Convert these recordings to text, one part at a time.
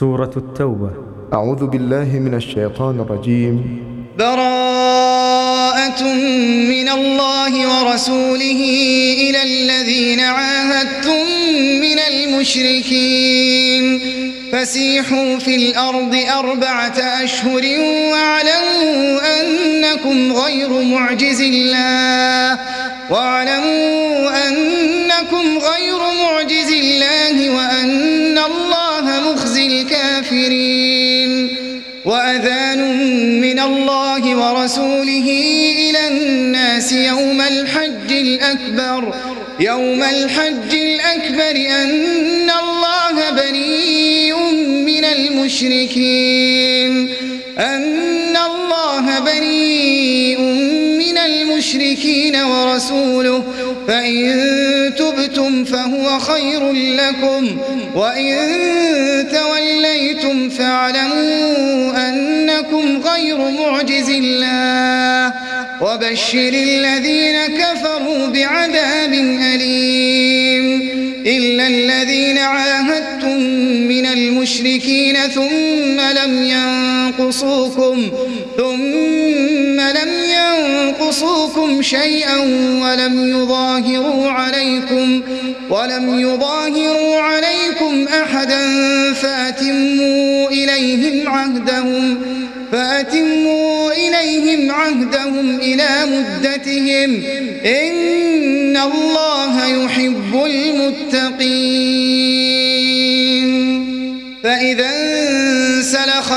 سورة التوبة. أعوذ بالله من الشيطان الرجيم. براءة من الله ورسوله إلى الذين عاهدتم من المشركين. فسيحوا في الأرض أربعة أشهر واعلموا أنكم غير معجز الله. واعلموا أنكم غير معجز الله وأن الكافرين وأذان من الله ورسوله إلى الناس يوم الحج الأكبر. يوم الحج الأكبر أن الله بريء من المشركين. أن الله بريء المشركين ورسوله فإن تبتم فهو خير لكم وإن توليتم فاعلموا أنكم غير معجز الله وبشر الذين كفروا بعذاب أليم. إلا الذين عاهدتم من المشركين ثم لم ينقصوكم ثم لم ينقصوكم شيئا ولم يظاهروا عليكم ولم يظاهروا عليكم أحدا فأتموا إليهم عهدهم فأتموا إليهم عهدهم إلى مدتهم. إن الله يحب المتقين. فإذا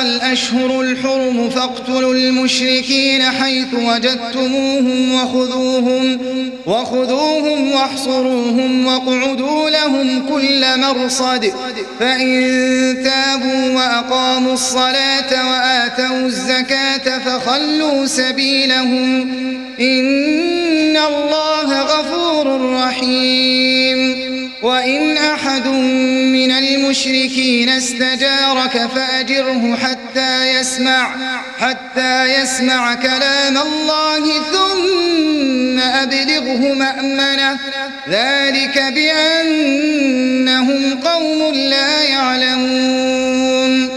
الأشهر الحرم فاقتلوا المشركين حيث وجدتموهم وخذوهم وخذوهم واحصروهم واقعدوا لهم كل مرصد. فإن تابوا وأقاموا الصلاة وآتوا الزكاة فخلوا سبيلهم. إن الله غفور رحيم. وإن أحد من المشركين استجارك فأجره حتى يسمع حتى يسمع كلام الله ثم أبلغه مأمنة. ذلك بأنهم قوم لا يعلمون.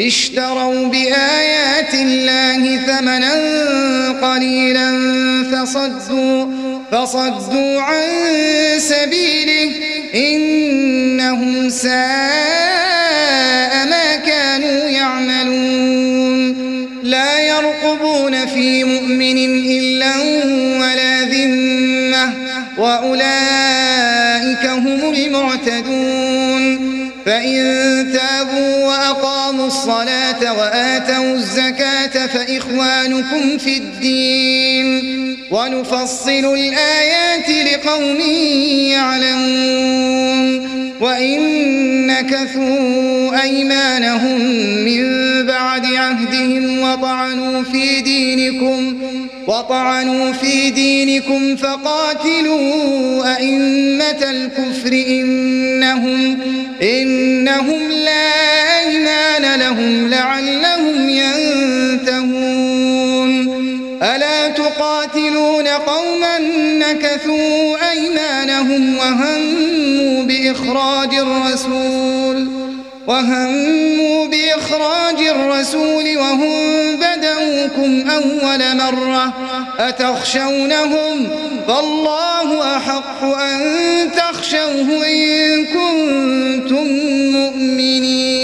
اشتروا بآيات الله ثمنا قليلا فصدوا فصدوا عن سبيله. إنهم ساء ما كانوا يعملون. لا يرقبون في مؤمن إلا ولا ذمة وأولئك هم المعتدون. فإن تابوا وأقاموا الصلاة وآتوا الزكاة فإخوانكم في الدين. ونفصل الآيات لقوم يعلمون. وإن نكثوا أيمانهم من بعد عهدهم وطعنوا في دينكم وطعنوا في دينكم فقاتلوا أئمة الكفر إنهم إنهم لا أيمان لهم لعلهم ينتهون ألا تقاتلون قوما نكثوا أيمانهم وهموا بإخراج الرسول وهموا بإخراج الرسول وهم بدأوكم أول مرة أتخشونهم فالله أحق أن تخشوه إن كنتم مؤمنين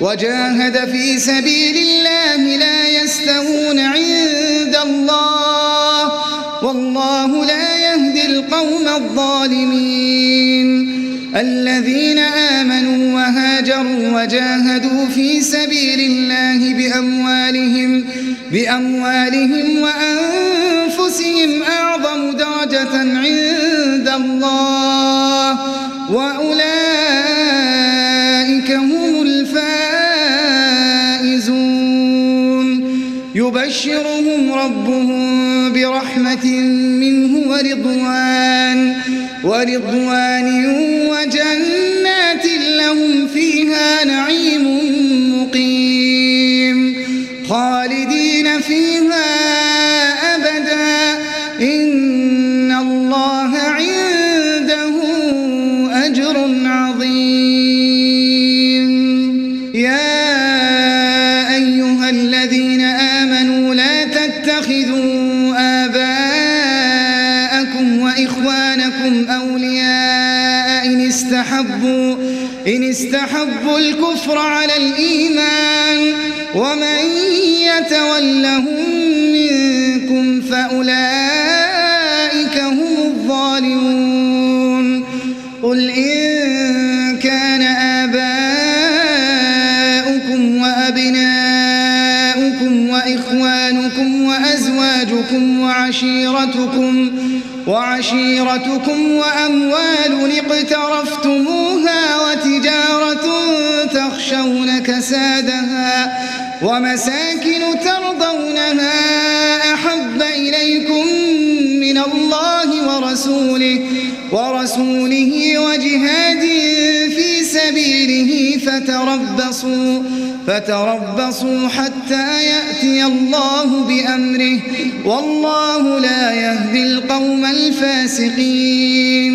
وجاهد في سبيل الله لا يستوون عند الله. والله لا يهدي القوم الظالمين. الذين آمنوا وهاجروا وجاهدوا في سبيل الله بأموالهم بأموالهم وأنفسهم أعظم درجة عند الله. وأولئك يبشرهم ربهم برحمة منه ورضوان ورضوان وجنات لهم فيها نعيم مقيم خالدين فيها تتخذوا آباءكم وإخوانكم أولياء إن استحبوا إن استحبوا الكفر على الإيمان. ومن يتولهم منكم فأولئك وأزواجكم وعشيرتكم وعشيرتكم وأموال اقترفتموها وتجارة تخشون كسادها ومساكن ترضونها أحب إليكم من الله ورسوله ورسوله وجهاد في سبيله فتربصوا فتربصوا حتى يأتي الله بأمره. والله لا يهدي القوم الفاسقين.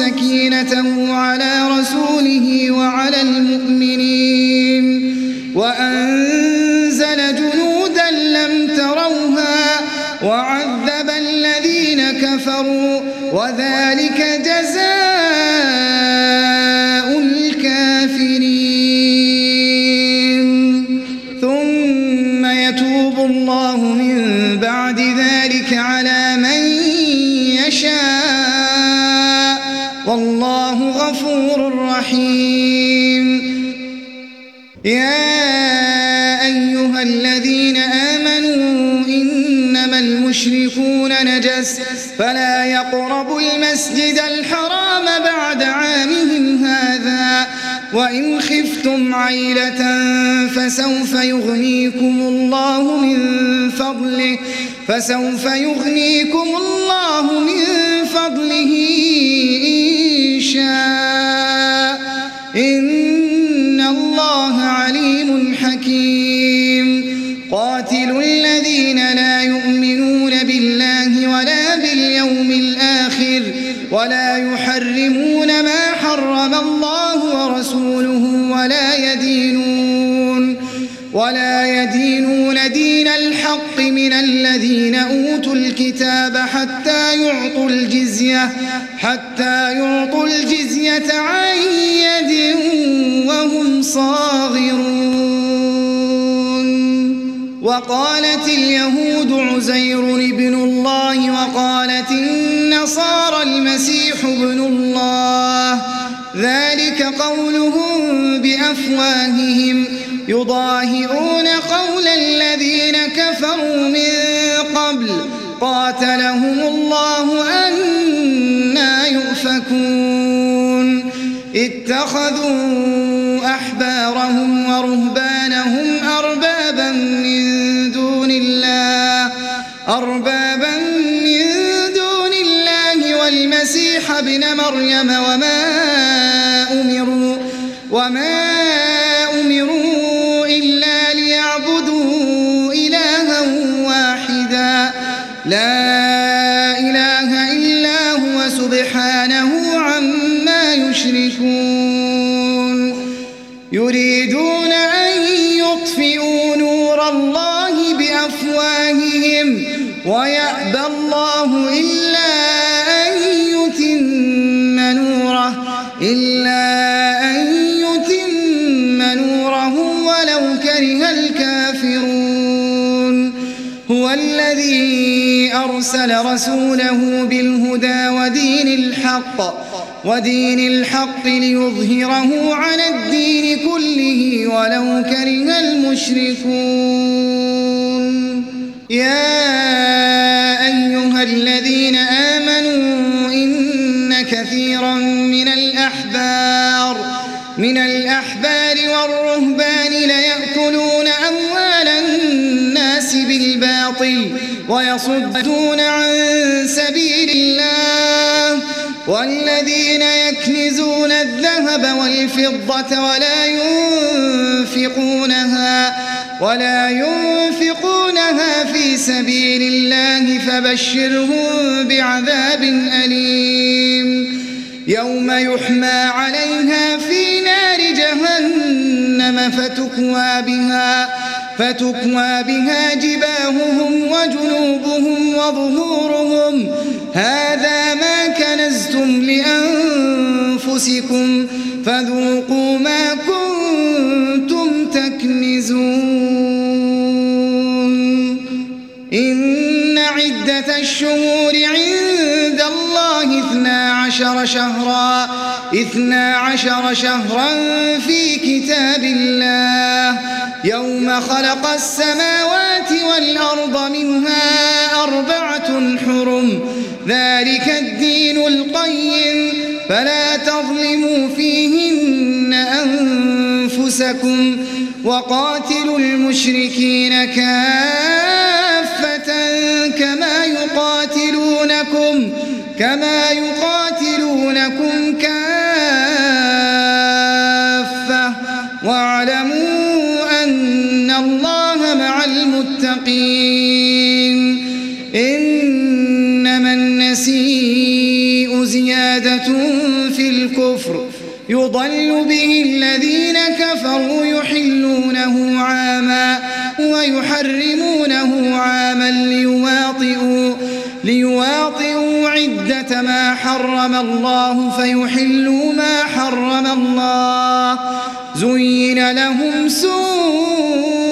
سكينته على رسوله وعلى المؤمنين المسجد الحرام بعد عامهم هذا وإن خفتم عيلة فسوف يغنيكم الله من فضله فسوف يغنيكم الله من فضله إن شاء. إن الله عليم حكيم. قاتل الذين لا يؤمنون ولا يحرمون ما حرم الله ورسوله ولا يدينون ولا يدينون دين الحق من الذين أوتوا الكتاب حتى يعطوا الجزية حتى يعطوا الجزية عن يد وهم صاغرون. وقالت اليهود عزير ابن الله وقالت المسيح ابن الله. ذلك قولهم بأفواههم. يضاهئون قول الذين كفروا من قبل. قاتلهم الله أنا يؤفكون. اتخذوا أحبارهم ورهبانهم أربابا من دون الله. أربابا الله والمسيح ابن مريم وما أمروا وما أمروا إلا ليعبدوا إلها واحدا. لا إله إلا هو سبحانه عما يشركون. يريدون أن يطفئوا نور الله بأفواههم ويأبى الله إلا إلا أن يتم نوره ولو كره الكافرون. هو الذي أرسل رسوله بالهدى ودين الحق ودين الحق ليظهره على الدين كله ولو كره المشركون. يا أيها الذين آمنوا إن كثيرا من من الأحبار والرهبان ليأكلون أموال الناس بالباطل ويصدون عن سبيل الله والذين يكنزون الذهب والفضة ولا ينفقونها ولا ينفقونها في سبيل الله فبشرهم بعذاب أليم يوم يحمى عليها في نار جهنم فتكوى بها فتكوى بها جباههم وجنوبهم وظهورهم. هذا ما كنزتم لأنفسكم فذوقوا ما كنتم تكنزون. إن عدة الشهور عند الله اثنا عشر شهرا اثنا عشر شهرا في كتاب الله. يوم خلق السماوات والأرض منها أربعة حرم. ذلك الدين القيم. فلا تظلموا فيهن أنفسكم. وقاتلوا المشركين كافة. كما يقاتلونكم كافة. واعلموا أن الله مع المتقين. إنما النسيء زيادة في الكفر. يضل به الذين كفروا يحلونه عاما ويحرمونه عاما ليواطئوا ليواطئوا عدة ما حرم الله فيحلوا ما حرم الله. زين لهم سوء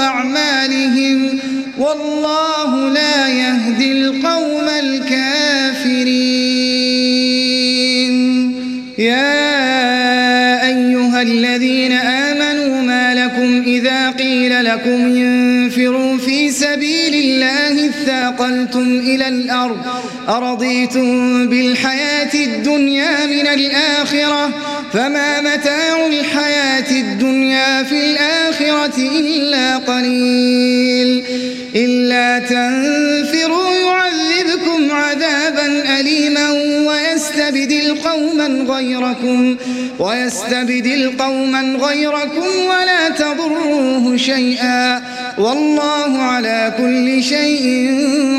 أعمالهم. والله لا يهدي القوم الكافرين. يا أيها الذين آمنوا ما لكم إذا قيل لكم ينفروا في الله اثاقلتم إلى الأرض. أرضيتم بالحياة الدنيا من الآخرة؟ فما متاع الحياة الدنيا في الآخرة إلا قليل. إلا تنفروا يعذبكم عذابا أليما ويستبدل قوما غيركم ويستبدل قوما غيركم ولا تضروه شيئا. والله على كل شيء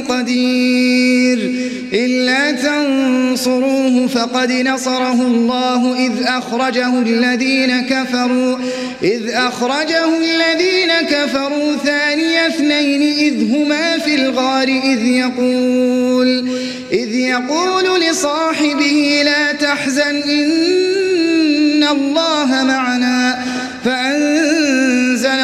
قدير. إلا تنصروه فقد نصره الله إذ أخرجه الذين كفروا إذ أخرجه الذين كفروا ثاني اثنين إذ هما في الغار إذ يقول إذ يقول لصاحبه لا تحزن إن الله معنا فأنزل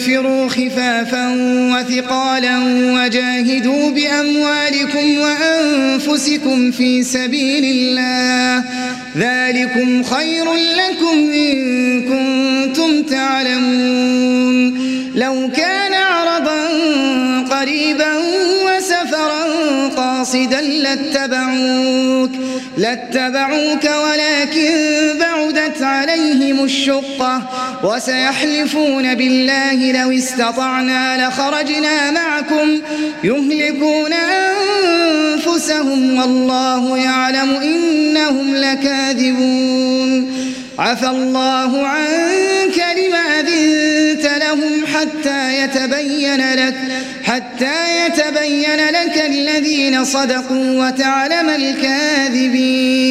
انفروا خفافا وثقالا وجاهدوا بأموالكم وأنفسكم في سبيل الله ذلكم خير لكم إن كنتم تعلمون لو كان عرضا قريبا وسفرا قاصدا لاتبعوك لاتبعوك ولكن الشقة وسيحلفون بالله لو استطعنا لخرجنا معكم يهلكون أنفسهم والله يعلم إنهم لكاذبون. عفى الله عنك لما أذنت لهم حتى يتبين لك حتى يتبين لك الذين صدقوا وتعلم الكاذبين.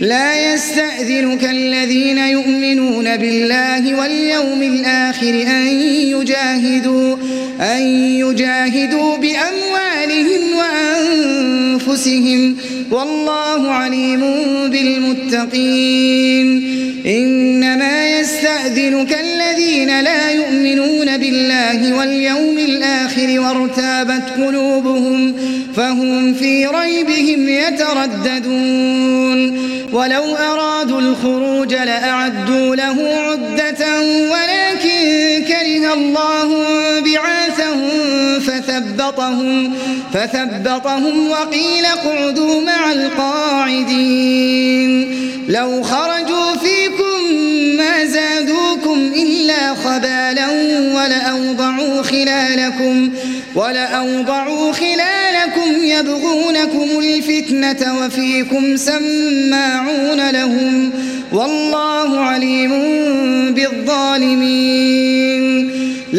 لا يستأذنك الذين يؤمنون بالله واليوم الآخر أن يجاهدوا أن يجاهدوا بأموالهم وأنفسهم. والله عليم بالمتقين. إنما يستأذنك الذين لا يؤمنون بالله واليوم الآخر وارتابت قلوبهم فهم في ريبهم يترددون. ولو أرادوا الخروج لأعدوا له عدة ولكن كره الله بعاثهم فثبطهم, فثبطهم وقيل اقعدوا مع القاعدين. لو خرجوا فيكم ما زادوكم إلا خبالا ولأوضعوا خلالكم ولأوضعوا خلالكم يبغونكم الفتنة وفيكم سماعون لهم والله عليم بالظالمين.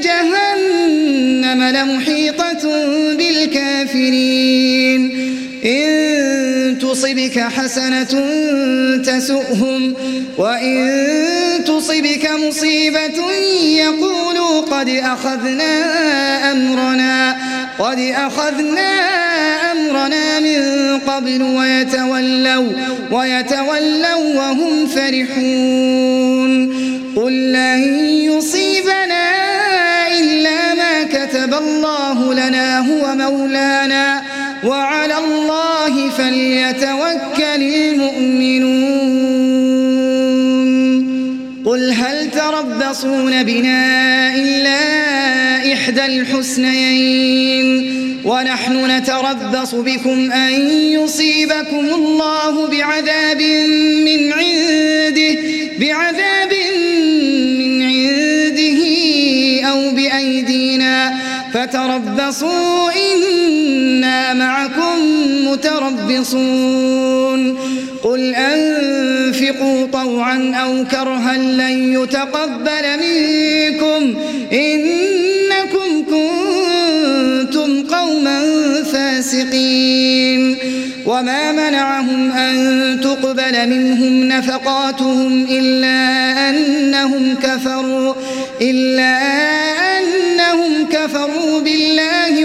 جهنم لمحيطة بالكافرين. إن تصبك حسنة تسؤهم وإن تصبك مصيبة يقولوا قد أخذنا أمرنا قد أخذنا أمرنا من قبل ويتولوا ويتولوا وهم فرحون. قل لن يصيبنا الله لنا هو مولانا وعلى الله فليتوكل المؤمنون. قل هل تربصون بنا إلا إحدى الحسنيين؟ ونحن نتربص بكم أن يصيبكم الله بعذاب فتربصوا إنا معكم متربصون. قل أنفقوا طوعا أو كرها لن يتقبل منكم. إنكم كنتم قوما فاسقين. وما منعهم أن تقبل منهم نفقاتهم إلا أنهم كفروا إلا أنهم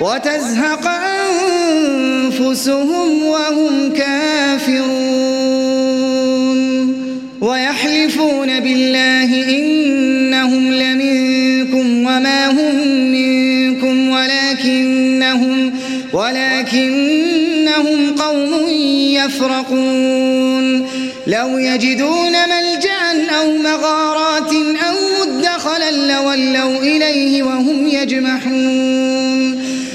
وتزهق أنفسهم وهم كافرون. ويحلفون بالله إنهم لمنكم وما هم منكم ولكنهم ولكنهم قوم يفرقون. لو يجدون ملجأ أو مغارات أو مدخلا لولوا إليه وهم يجمحون.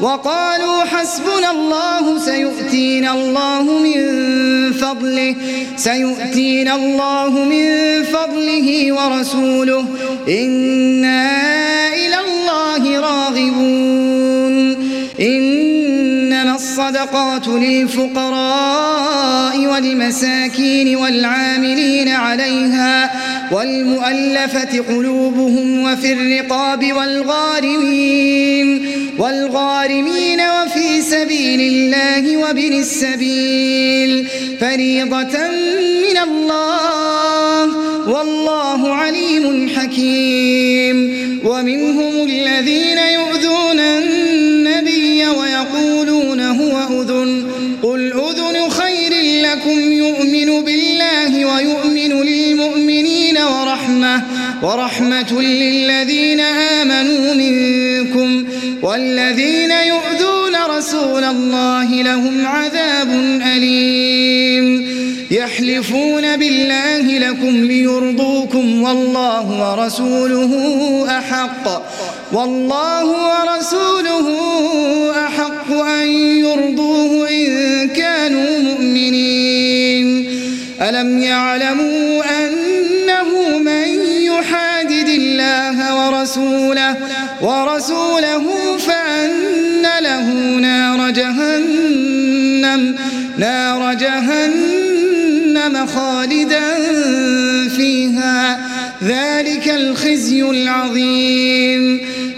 وقالوا حسبنا الله سيؤتينا الله من فضله سيؤتينا الله من فضله ورسوله. إنا إلى الله راغبون. الصدقات للفقراء والمساكين والعاملين عليها والمؤلفة قلوبهم وفي الرقاب والغارمين والغارمين وفي سبيل الله وبن السبيل فريضة من الله والله عليم حكيم ومنهم الذين يؤذون النبي ويؤمن للمؤمنين ورحمة ورحمة للذين آمنوا منكم والذين يؤذون رسول الله لهم عذاب أليم. يحلفون بالله لكم ليرضوكم والله ورسوله أحق والله ورسوله أحق أن ألم يعلموا أنه من يحادد الله ورسوله ورسوله فأن له نار جهنم نار جهنم خالدا فيها ذلك الخزي العظيم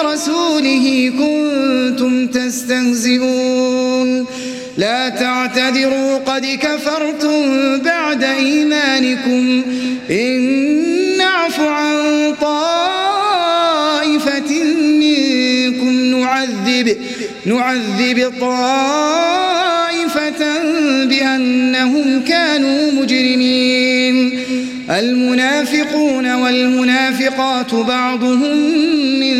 ورسوله كنتم تستهزئون. لا تعتذروا قد كفرتم بعد إيمانكم. إن نعف عن طائفة منكم نعذب نعذب طائفة بأنهم كانوا مجرمين. المنافقون والمنافقات بعضهم من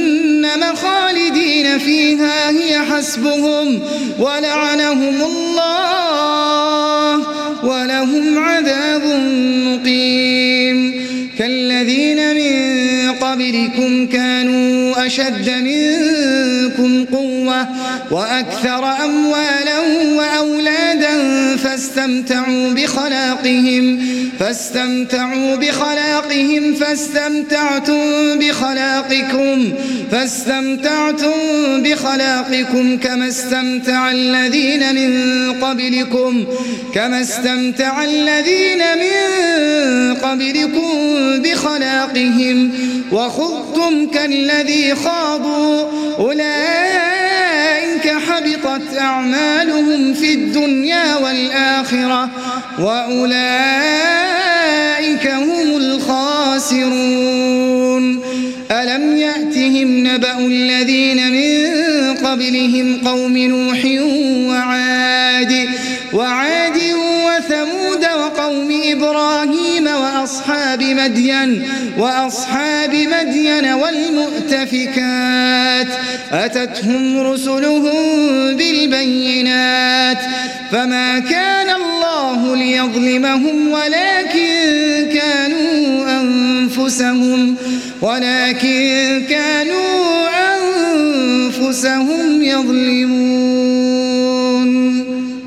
خالدين فيها هي حسبهم. ولعنهم الله ولهم عذاب مقيم. قبلكم كانوا أشد منكم قوة وأكثر أموالا وأولادا فاستمتعوا بخلاقهم فاستمتعوا بخلاقهم فاستمتعتم بخلاقكم فاستمتعتم بخلاقكم كما استمتع الذين من قبلكم كما استمتع الذين من قبلكم بخلاقهم. وخذتم كالذي خاضوا. أولئك حبطت أعمالهم في الدنيا والآخرة وأولئك هم الخاسرون. ألم يأتهم نبأ الذين من قبلهم قوم نوح وأصحاب مدين وأصحاب مدين والمؤتفكات. أتتهم رسلهم بالبينات. فما كان الله ليظلمهم ولكن كانوا أنفسهم ولكن كانوا أنفسهم يظلمون.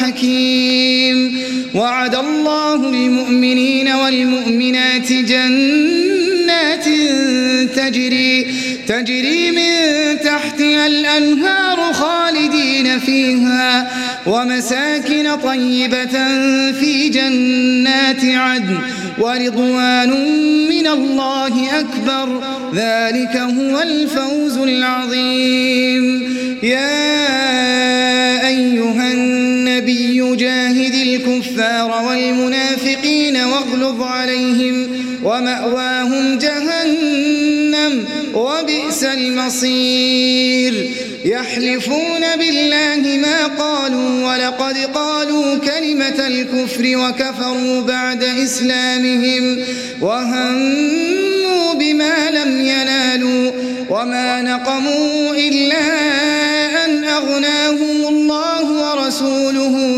حكيم. وعد الله المؤمنين والمؤمنات جنات تجري تجري من تحتها الأنهار خالدين فيها ومساكن طيبة في جنات عدن ورضوان من الله أكبر. ذلك هو الفوز العظيم. يا أيها جاهد الكفار والمنافقين واغلظ عليهم ومأواهم جهنم وبئس المصير. يحلفون بالله ما قالوا ولقد قالوا كلمة الكفر وكفروا بعد إسلامهم وهموا بما لم ينالوا وما نقموا إلا أن أغناهم الله ورسوله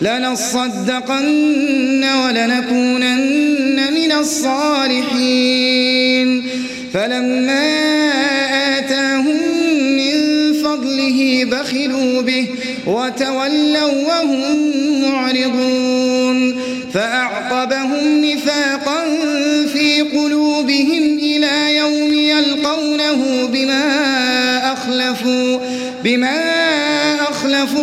لنصدقن ولنكونن من الصالحين. فلما آتاهم من فضله بخلوا به وتولوا وهم معرضون. فأعقبهم نفاقا في قلوبهم إلى يوم يلقونه بما أخلفوا بما أخلفوا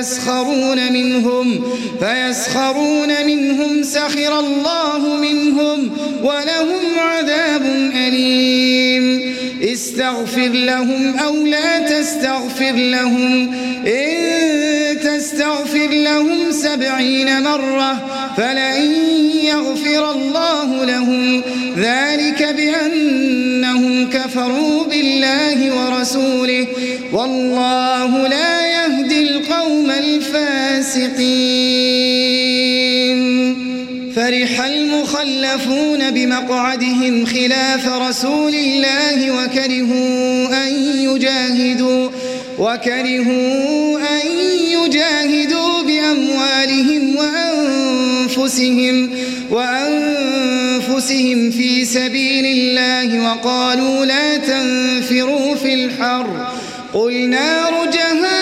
فيسخرون منهم فيسخرون منهم سخر الله منهم ولهم عذاب أليم. استغفر لهم أو لا تستغفر لهم. إن تستغفر لهم سبعين مرة فلن يغفر الله لهم. ذلك بأنهم كفروا بالله ورسوله. والله لا الفاسقين. فرح المخلفون بمقعدهم خلاف رسول الله وكرهوا أن يجاهدوا وكرهوا أن يجاهدوا بأموالهم وأنفسهم وأنفسهم في سبيل الله وقالوا لا تنفروا في الحر. قل نار جهنم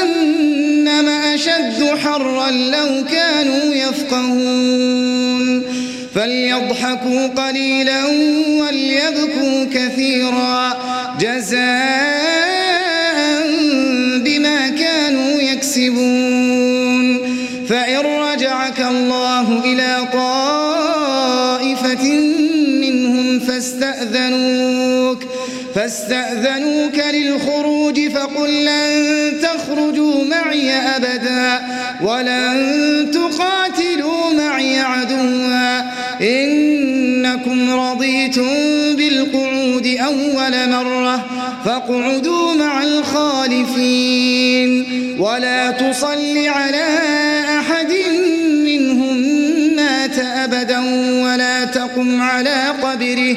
أشد حرا لو كانوا يفقهون فليضحكوا قليلا وليبكوا كثيرا جزاء بما كانوا يكسبون فإن رجعك الله إلى طائفة منهم فاستأذنوك فاستأذنوك للخروج فقل لن معي أبدا ولن تقاتلوا معي عدوا. إنكم رضيتم بالقعود أول مرة فاقعدوا مع الخالفين. ولا تصل على أحد منهم مات أبدا ولا تقم على قبره.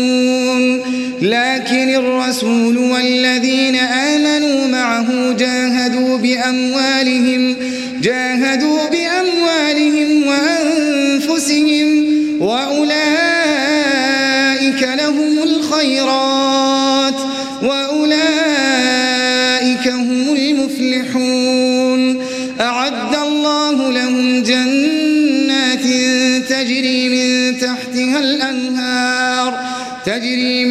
لكن الرسول والذين آمنوا معه جاهدوا بأموالهم جاهدوا بأموالهم وأنفسهم وأولئك لهم الخيرات وأولئك هم المفلحون. أعد الله لهم جنات تجري من تحتها الأنهار تجري من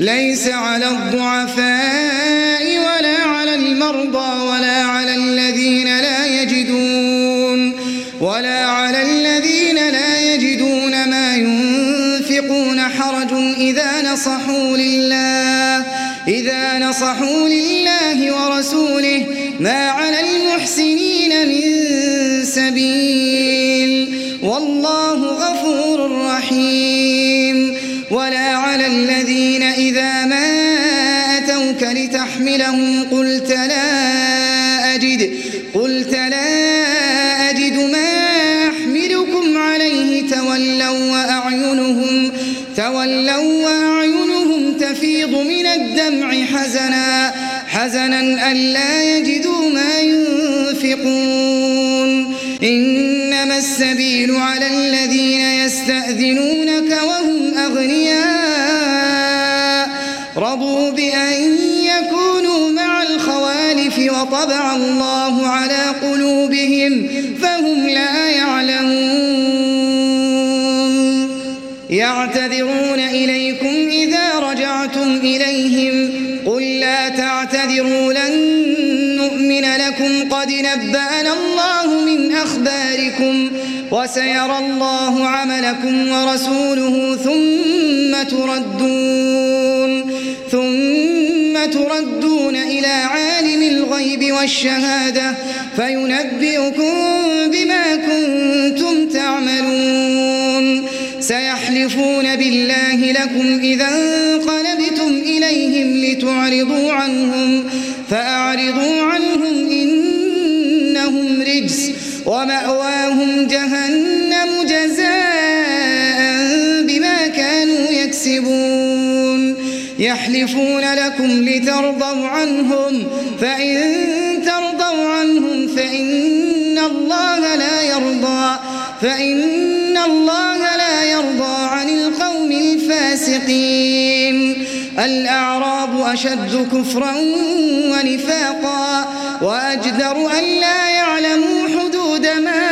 ليس على الضعفاء ولا على المرضى ولا على الذين لا يجدون ولا على الذين لا يجدون ما ينفقون حرج إذا نصحوا لله إذا نصحوا لله ورسوله ما أتوك لتحملهم قلت لا أجد قلت لا أجد ما أحملكم عليه تولوا وأعينهم تولوا وأعينهم تفيض من الدمع حزنا حزنا ألا يجدوا ما ينفقون. إنما السبيل على الذين يستأذنونك وهم أغنياء رضوا بأن وطبع الله على قلوبهم فهم لا يعلمون. يعتذرون إليكم إذا رجعتم إليهم. قل لا تعتذروا لن نؤمن لكم. قد نبأنا الله من أخباركم وسيرى الله عملكم ورسوله ثم تردون. والشهادة فينبئكم بما كنتم تعملون. سيحلفون بالله لكم إذا انقلبتم إليهم لتعرضوا عنهم فأعرضوا عنهم إنهم رجس ومأواهم جهنم جزاء بما كانوا يكسبون. يحلفون لكم لترضوا عنهم فإن الله لا يرضى فإن الله لا يرضى عن القوم الفاسقين. الأعراب أشد كفرا ونفاقا وأجدر أن لا يعلموا حدود ما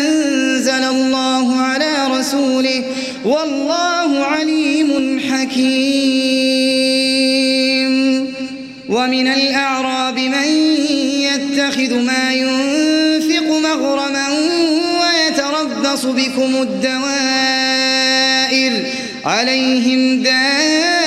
أنزل الله على رسوله والله عليم حكيم. ومن الأعراب من يتخذ ما ينفق مغرما ويتربص بكم الدوائر عليهم دائرة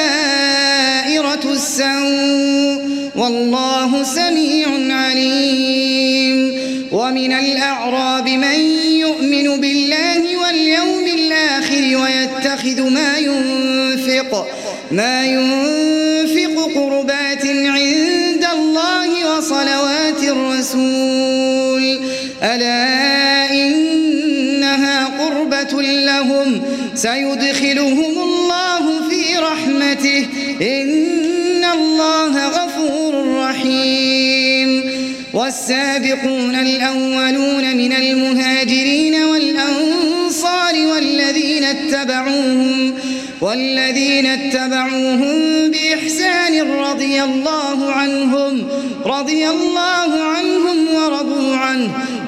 السوء والله سميع عليم ومن الأعراب من يؤمن بالله واليوم الآخر ويتخذ ما ينفق ما ينفق قربات عند الله وصلوات الرسول ألا إنها قربة لهم سيدخلهم الله في رحمته. إن الله غفور رحيم. والسابقون الأولون من المهاجرين والأنصار والذين اتبعوهم والذين اتبعوهم بإحسان رضي الله عنهم رضي الله عنهم ورضوا عنه.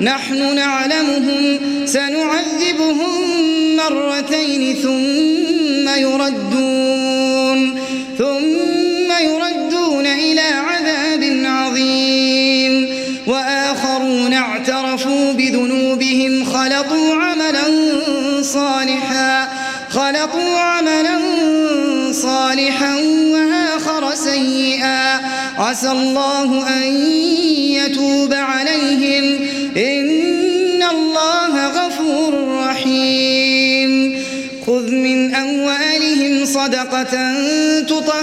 نحن نعلمهم سنعذبهم مرتين ثم يردون ثم يردون إلى عذاب عظيم. وآخرون اعترفوا بذنوبهم خلطوا عملا صالحا خلطوا عملا صالحا وآخر سيئا. عسى الله أن يتوب عليهم.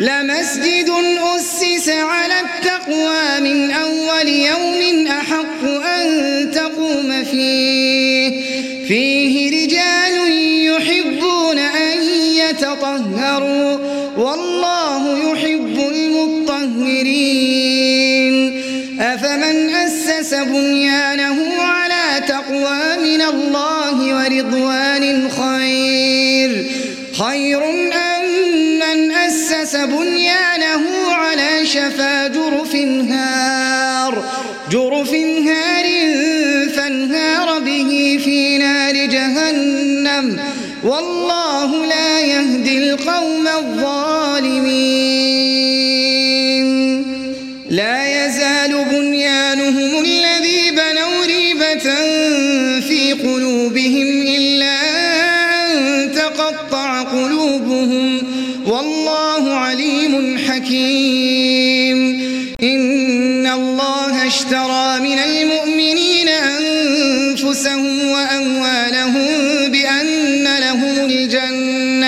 لمسجد أسس على التقوى من أول يوم أحق أن تقوم فيه. فيه رجال يحبون أن يتطهروا والله يحب المطهرين. أفمن أسس بنيانه على تقوى من الله ورضوان خير؟ خير أسس بنيانه على شفا جرف هار. جرف هار فانهار به في نار جهنم. والله لا يهدي القوم الظالمين.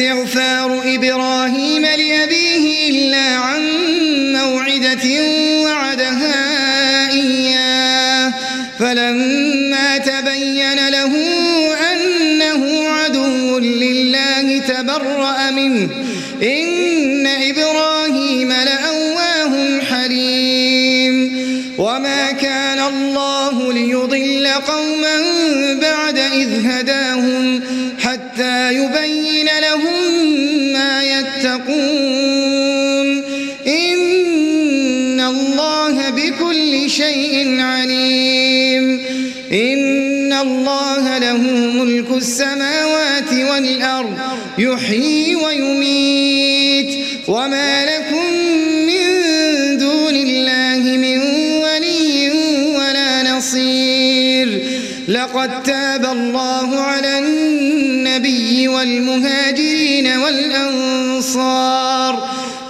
استغفار إبراهيم لأبيه إلا عن موعدة ملك السماوات والأرض يحيي ويميت. وما لكم من دون الله من ولي ولا نصير. لقد تاب الله على النبي والمهاجرين والأنصار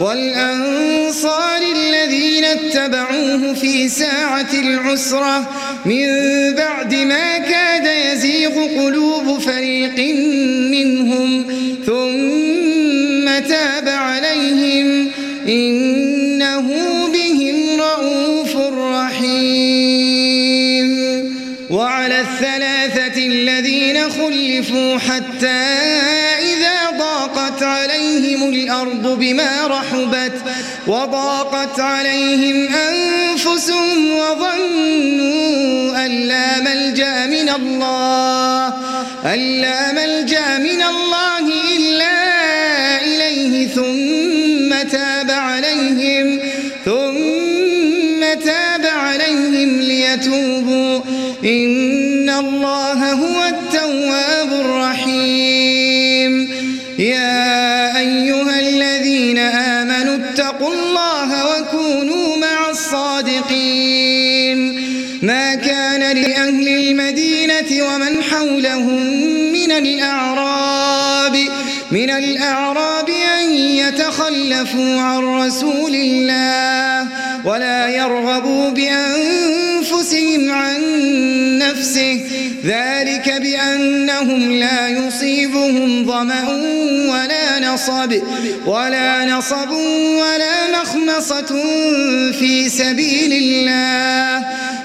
والأنصار الذين اتبعوه في ساعة العسرة من حتى إذا ضاقت عليهم الأرض بما رحبت وضاقت عليهم أنفسهم وظنوا أن لا ملجأ من الله أن لا ملجأ من الله. الأعراب من الأعراب أن يتخلفوا عن رسول الله ولا يرغبوا بأنفسهم عن نفسه. ذلك بأنهم لا يصيبهم ظمأ ولا نصب ولا نصب ولا مخمصة في سبيل الله.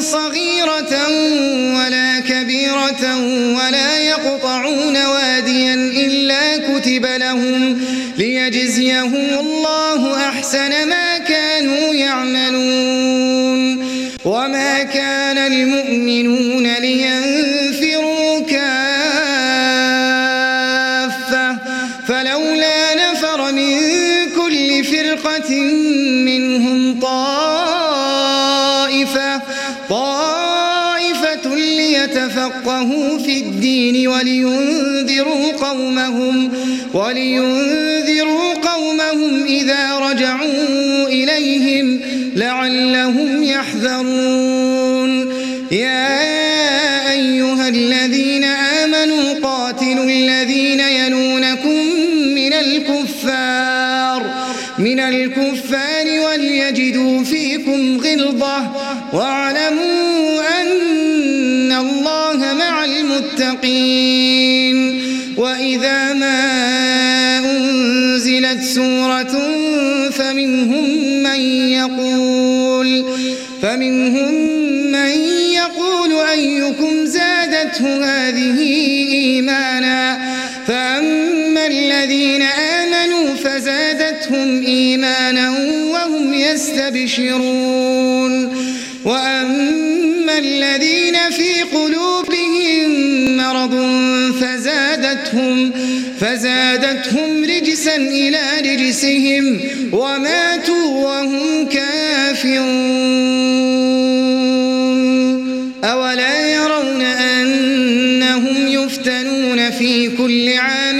صغيرة ولا كبيرة ولا يقطعون واديا إلا كتب لهم ليجزيهم الله أحسن ما كانوا يعملون. وما كان المؤمنون الدين ولينذروا قومهم ولينذروا قومهم إذا رجعوا إليهم لعلهم يحذرون. يا فمنهم من يقول أيكم زادته هذه إيمانا فأما الذين آمنوا فزادتهم إيمانا وهم يستبشرون وأما الذين في قلوبهم مرض فزادتهم فزادتهم رجسا إلى رجسهم وماتوا وهم كافرون. أولا يرون أنهم يفتنون في كل عام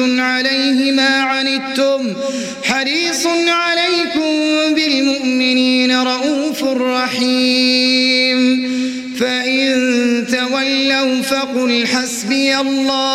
عليه ما عنتم. حريص عليكم بالمؤمنين رؤوف رحيم. فإن تولوا فقل حسبي الله.